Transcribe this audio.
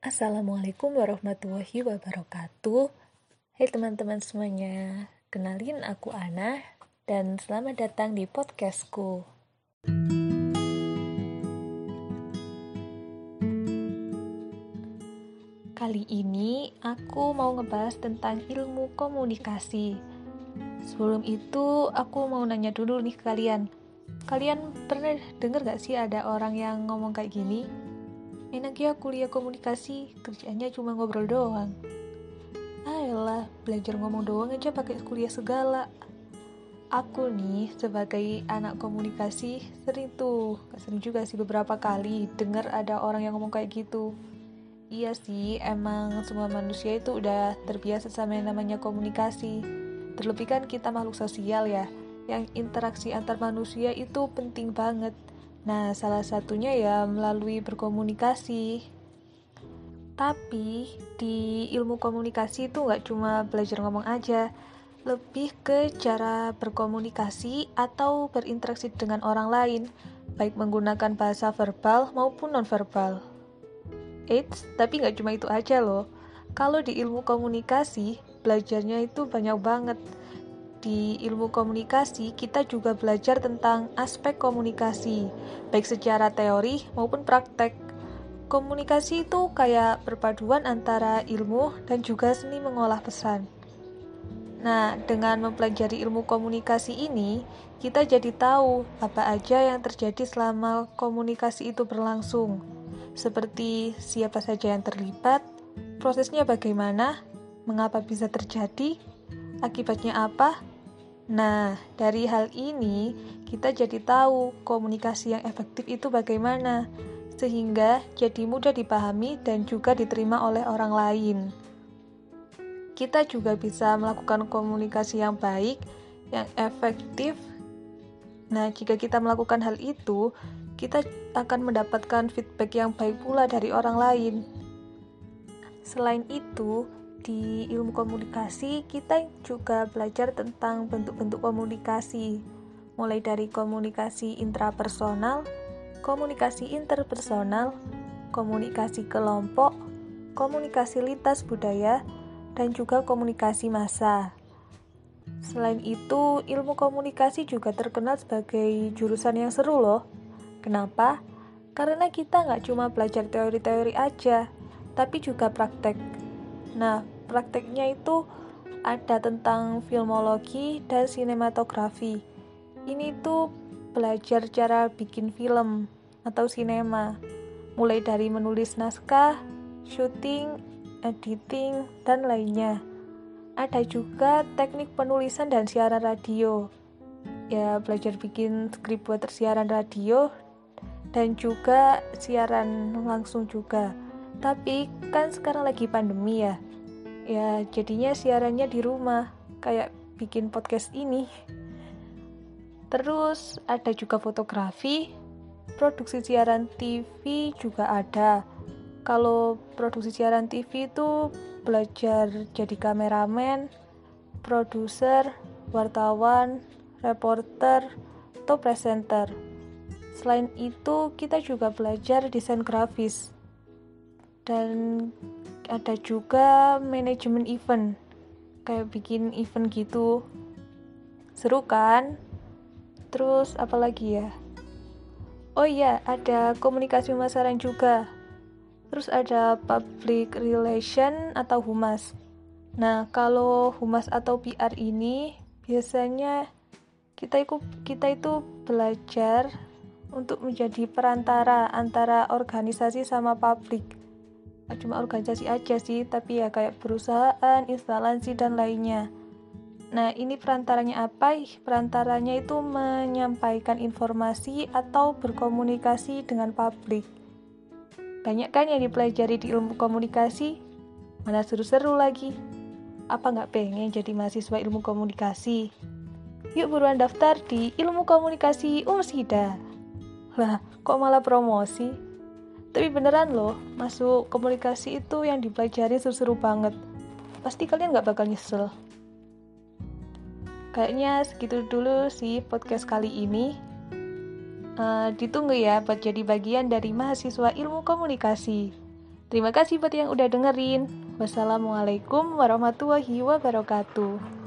Assalamualaikum warahmatullahi wabarakatuh. Hai teman-teman semuanya, kenalin aku Ana dan selamat datang di podcastku. Kali ini aku mau ngebahas tentang ilmu komunikasi. Sebelum itu, aku mau nanya dulu nih kalian. Kalian pernah denger gak sih ada orang yang ngomong kayak gini? Enak ya kuliah komunikasi kerjanya cuma ngobrol doang. Ayolah belajar ngomong doang aja pakai kuliah segala. Aku nih sebagai anak komunikasi sering tuh sering juga sih beberapa kali dengar ada orang yang ngomong kayak gitu. Iya sih emang semua manusia itu udah terbiasa sama yang namanya komunikasi. Terlebih kan kita makhluk sosial ya yang interaksi antar manusia itu penting banget Nah, salah satunya ya melalui berkomunikasi. Tapi di ilmu komunikasi itu nggak cuma belajar ngomong aja, lebih ke cara berkomunikasi atau berinteraksi dengan orang lain, baik menggunakan bahasa verbal maupun nonverbal. Eits, tapi nggak cuma itu aja loh. Kalau di ilmu komunikasi, belajarnya itu banyak banget di ilmu komunikasi, kita juga belajar tentang aspek komunikasi, baik secara teori maupun praktek. Komunikasi itu kayak perpaduan antara ilmu dan juga seni mengolah pesan. Nah, dengan mempelajari ilmu komunikasi ini, kita jadi tahu apa aja yang terjadi selama komunikasi itu berlangsung, seperti siapa saja yang terlibat, prosesnya bagaimana, mengapa bisa terjadi, akibatnya apa, Nah, dari hal ini kita jadi tahu komunikasi yang efektif itu bagaimana, sehingga jadi mudah dipahami dan juga diterima oleh orang lain. Kita juga bisa melakukan komunikasi yang baik, yang efektif. Nah, jika kita melakukan hal itu, kita akan mendapatkan feedback yang baik pula dari orang lain. Selain itu, di ilmu komunikasi kita juga belajar tentang bentuk-bentuk komunikasi mulai dari komunikasi intrapersonal, komunikasi interpersonal, komunikasi kelompok, komunikasi lintas budaya, dan juga komunikasi massa. Selain itu, ilmu komunikasi juga terkenal sebagai jurusan yang seru loh. Kenapa? Karena kita nggak cuma belajar teori-teori aja, tapi juga praktek Nah, prakteknya itu ada tentang filmologi dan sinematografi. Ini tuh belajar cara bikin film atau sinema, mulai dari menulis naskah, syuting, editing, dan lainnya. Ada juga teknik penulisan dan siaran radio. Ya, belajar bikin skrip buat siaran radio dan juga siaran langsung juga. Tapi kan sekarang lagi pandemi ya. Ya, jadinya siarannya di rumah, kayak bikin podcast ini. Terus ada juga fotografi, produksi siaran TV juga ada. Kalau produksi siaran TV itu belajar jadi kameramen, produser, wartawan, reporter, atau presenter. Selain itu, kita juga belajar desain grafis dan ada juga manajemen event. Kayak bikin event gitu. Seru kan? Terus apalagi ya? Oh iya ada komunikasi pemasaran juga. Terus ada public relation atau humas. Nah kalau humas atau PR ini biasanya kita itu kita itu belajar untuk menjadi perantara antara organisasi sama publik cuma organisasi aja sih tapi ya kayak perusahaan instalasi dan lainnya. Nah ini perantaranya apa? Perantaranya itu menyampaikan informasi atau berkomunikasi dengan publik. Banyak kan yang dipelajari di ilmu komunikasi? Mana seru-seru lagi. Apa nggak pengen jadi mahasiswa ilmu komunikasi? Yuk buruan daftar di ilmu komunikasi Umsida. Lah kok malah promosi tapi beneran loh, masuk komunikasi itu yang dipelajari seru-seru banget. Pasti kalian gak bakal nyesel. Kayaknya segitu dulu sih podcast kali ini. Uh, ditunggu ya buat jadi bagian dari mahasiswa ilmu komunikasi. Terima kasih buat yang udah dengerin. Wassalamualaikum warahmatullahi wabarakatuh.